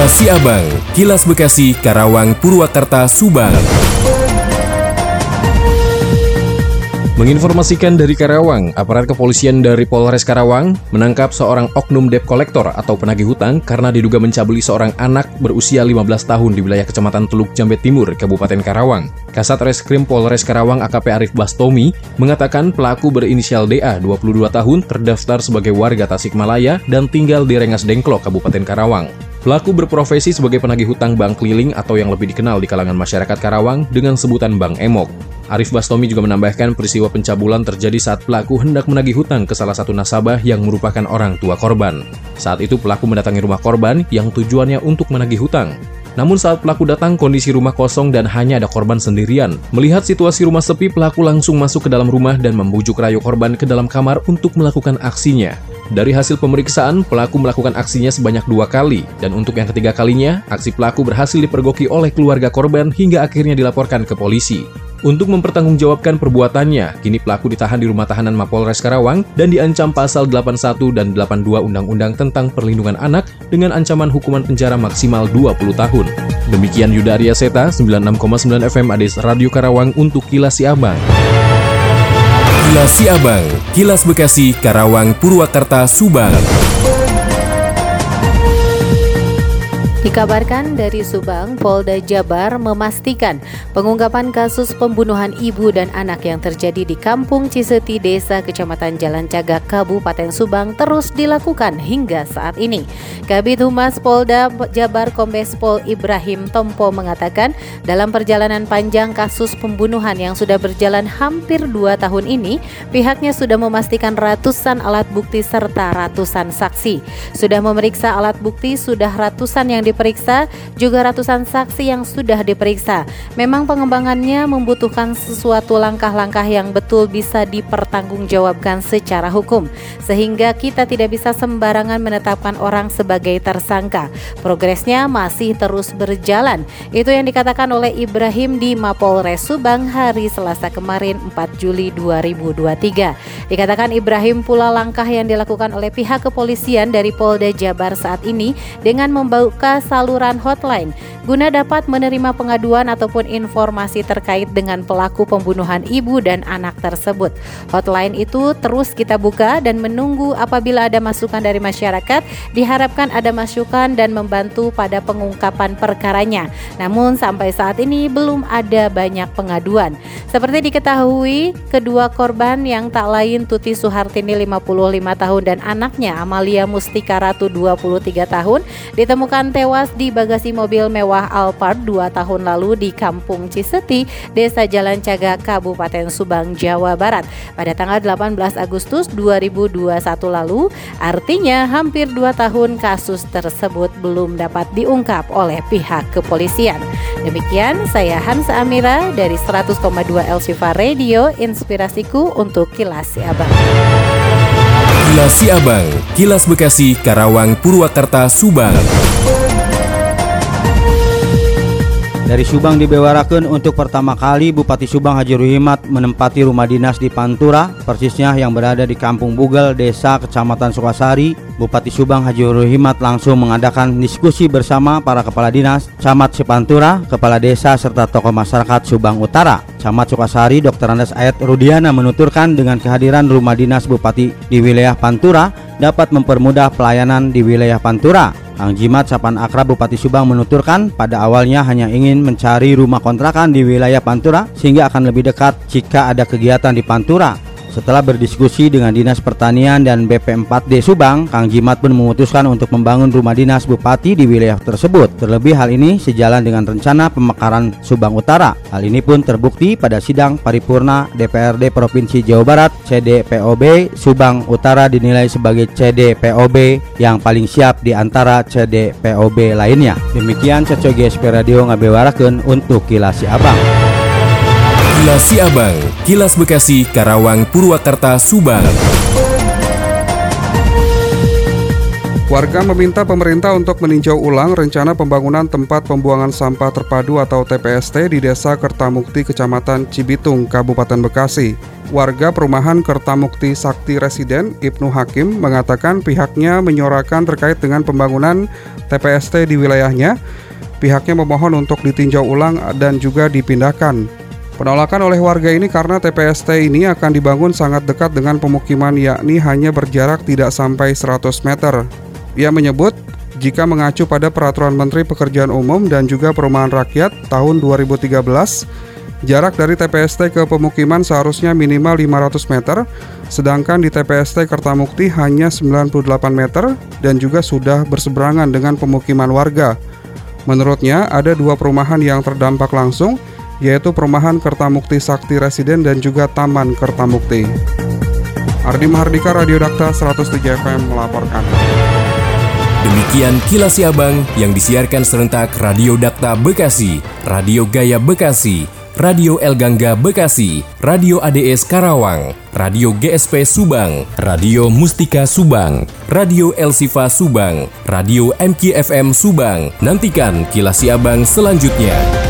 Kilas Siabang, Kilas Bekasi, Karawang, Purwakarta, Subang. Menginformasikan dari Karawang, aparat kepolisian dari Polres Karawang menangkap seorang oknum debt collector atau penagih hutang karena diduga mencabuli seorang anak berusia 15 tahun di wilayah Kecamatan Teluk Jambe Timur, Kabupaten Karawang. Kasat Reskrim Polres Karawang AKP Arif Bastomi mengatakan pelaku berinisial DA 22 tahun terdaftar sebagai warga Tasikmalaya dan tinggal di Rengas Dengklok, Kabupaten Karawang. Pelaku berprofesi sebagai penagih hutang bank keliling atau yang lebih dikenal di kalangan masyarakat Karawang dengan sebutan Bank Emok. Arif Bastomi juga menambahkan peristiwa pencabulan terjadi saat pelaku hendak menagih hutang ke salah satu nasabah yang merupakan orang tua korban. Saat itu pelaku mendatangi rumah korban yang tujuannya untuk menagih hutang. Namun saat pelaku datang, kondisi rumah kosong dan hanya ada korban sendirian. Melihat situasi rumah sepi, pelaku langsung masuk ke dalam rumah dan membujuk rayu korban ke dalam kamar untuk melakukan aksinya. Dari hasil pemeriksaan, pelaku melakukan aksinya sebanyak dua kali, dan untuk yang ketiga kalinya, aksi pelaku berhasil dipergoki oleh keluarga korban hingga akhirnya dilaporkan ke polisi. Untuk mempertanggungjawabkan perbuatannya, kini pelaku ditahan di rumah tahanan Mapolres Karawang dan diancam pasal 81 dan 82 Undang-Undang tentang Perlindungan Anak dengan ancaman hukuman penjara maksimal 20 tahun. Demikian Yuda Arya Seta, 96,9 FM Ades Radio Karawang untuk Kilas Siabang. Kilas Siabang, Kilas Bekasi, Karawang, Purwakarta, Subang. Dikabarkan dari Subang, Polda Jabar memastikan pengungkapan kasus pembunuhan ibu dan anak yang terjadi di Kampung Ciseti, Desa Kecamatan Jalan Cagak, Kabupaten Subang terus dilakukan hingga saat ini. Kabit Humas Polda Jabar Kombes Pol Ibrahim Tompo mengatakan dalam perjalanan panjang kasus pembunuhan yang sudah berjalan hampir dua tahun ini, pihaknya sudah memastikan ratusan alat bukti serta ratusan saksi. Sudah memeriksa alat bukti, sudah ratusan yang diperiksa, juga ratusan saksi yang sudah diperiksa. Memang pengembangannya membutuhkan sesuatu langkah-langkah yang betul bisa dipertanggungjawabkan secara hukum, sehingga kita tidak bisa sembarangan menetapkan orang sebagai tersangka. Progresnya masih terus berjalan. Itu yang dikatakan oleh Ibrahim di Mapolres Subang hari Selasa kemarin 4 Juli 2023. Dikatakan Ibrahim pula langkah yang dilakukan oleh pihak kepolisian dari Polda Jabar saat ini dengan membuka saluran hotline guna dapat menerima pengaduan ataupun informasi terkait dengan pelaku pembunuhan ibu dan anak tersebut. Hotline itu terus kita buka dan menunggu apabila ada masukan dari masyarakat, diharapkan ada masukan dan membantu pada pengungkapan perkaranya. Namun sampai saat ini belum ada banyak pengaduan. Seperti diketahui, kedua korban yang tak lain Tuti Suhartini 55 tahun dan anaknya Amalia Mustika Ratu 23 tahun ditemukan tewas di bagasi mobil mewah Alphard 2 tahun lalu di Kampung Ciseti, Desa Jalan Caga, Kabupaten Subang, Jawa Barat pada tanggal 18 Agustus 2021 lalu. Artinya hampir 2 tahun kasus tersebut belum dapat diungkap oleh pihak kepolisian. Demikian saya Hansa Amira dari 100,2 Elsifa Radio, inspirasiku untuk Kilas Abang. Kilas Siabang, Kilas Bekasi, Karawang, Purwakarta, Subang. Dari Subang dibewarakan untuk pertama kali Bupati Subang Haji Ruhimat menempati rumah dinas di Pantura, persisnya yang berada di Kampung Bugel, Desa Kecamatan Sukasari. Bupati Subang Haji Ruhimat langsung mengadakan diskusi bersama para kepala dinas, camat Sepantura, kepala desa serta tokoh masyarakat Subang Utara. Camat Sukasari Dr. Andes Ayat Rudiana menuturkan dengan kehadiran rumah dinas Bupati di wilayah Pantura dapat mempermudah pelayanan di wilayah Pantura. Kang Jimat Sapan Akrab Bupati Subang menuturkan pada awalnya hanya ingin mencari rumah kontrakan di wilayah Pantura sehingga akan lebih dekat jika ada kegiatan di Pantura. Setelah berdiskusi dengan Dinas Pertanian dan BP4D Subang, Kang Jimat pun memutuskan untuk membangun rumah dinas bupati di wilayah tersebut. Terlebih hal ini sejalan dengan rencana pemekaran Subang Utara. Hal ini pun terbukti pada sidang paripurna DPRD Provinsi Jawa Barat CDPOB Subang Utara dinilai sebagai CDPOB yang paling siap di antara CDPOB lainnya. Demikian Cocok GSP Radio ngabewarakeun untuk kilasi abang. Kilas Siabang, Kilas Bekasi, Karawang, Purwakarta, Subang. Warga meminta pemerintah untuk meninjau ulang rencana pembangunan tempat pembuangan sampah terpadu atau TPST di Desa Kertamukti, Kecamatan Cibitung, Kabupaten Bekasi. Warga perumahan Kertamukti Sakti Residen, Ibnu Hakim, mengatakan pihaknya menyorakan terkait dengan pembangunan TPST di wilayahnya. Pihaknya memohon untuk ditinjau ulang dan juga dipindahkan. Penolakan oleh warga ini karena TPST ini akan dibangun sangat dekat dengan pemukiman yakni hanya berjarak tidak sampai 100 meter. Ia menyebut jika mengacu pada Peraturan Menteri Pekerjaan Umum dan juga Perumahan Rakyat tahun 2013, jarak dari TPST ke pemukiman seharusnya minimal 500 meter, sedangkan di TPST Kertamukti hanya 98 meter dan juga sudah berseberangan dengan pemukiman warga. Menurutnya, ada dua perumahan yang terdampak langsung, yaitu perumahan Kertamukti Sakti Residen dan juga Taman Kertamukti. Ardi Mahardika Radio Dakta 107 FM melaporkan. Demikian kilas Siabang yang disiarkan serentak Radio Dakta Bekasi, Radio Gaya Bekasi, Radio El Gangga Bekasi, Radio ADS Karawang, Radio GSP Subang, Radio Mustika Subang, Radio El Sifa Subang, Radio MKFM Subang. Nantikan kilas Siabang selanjutnya.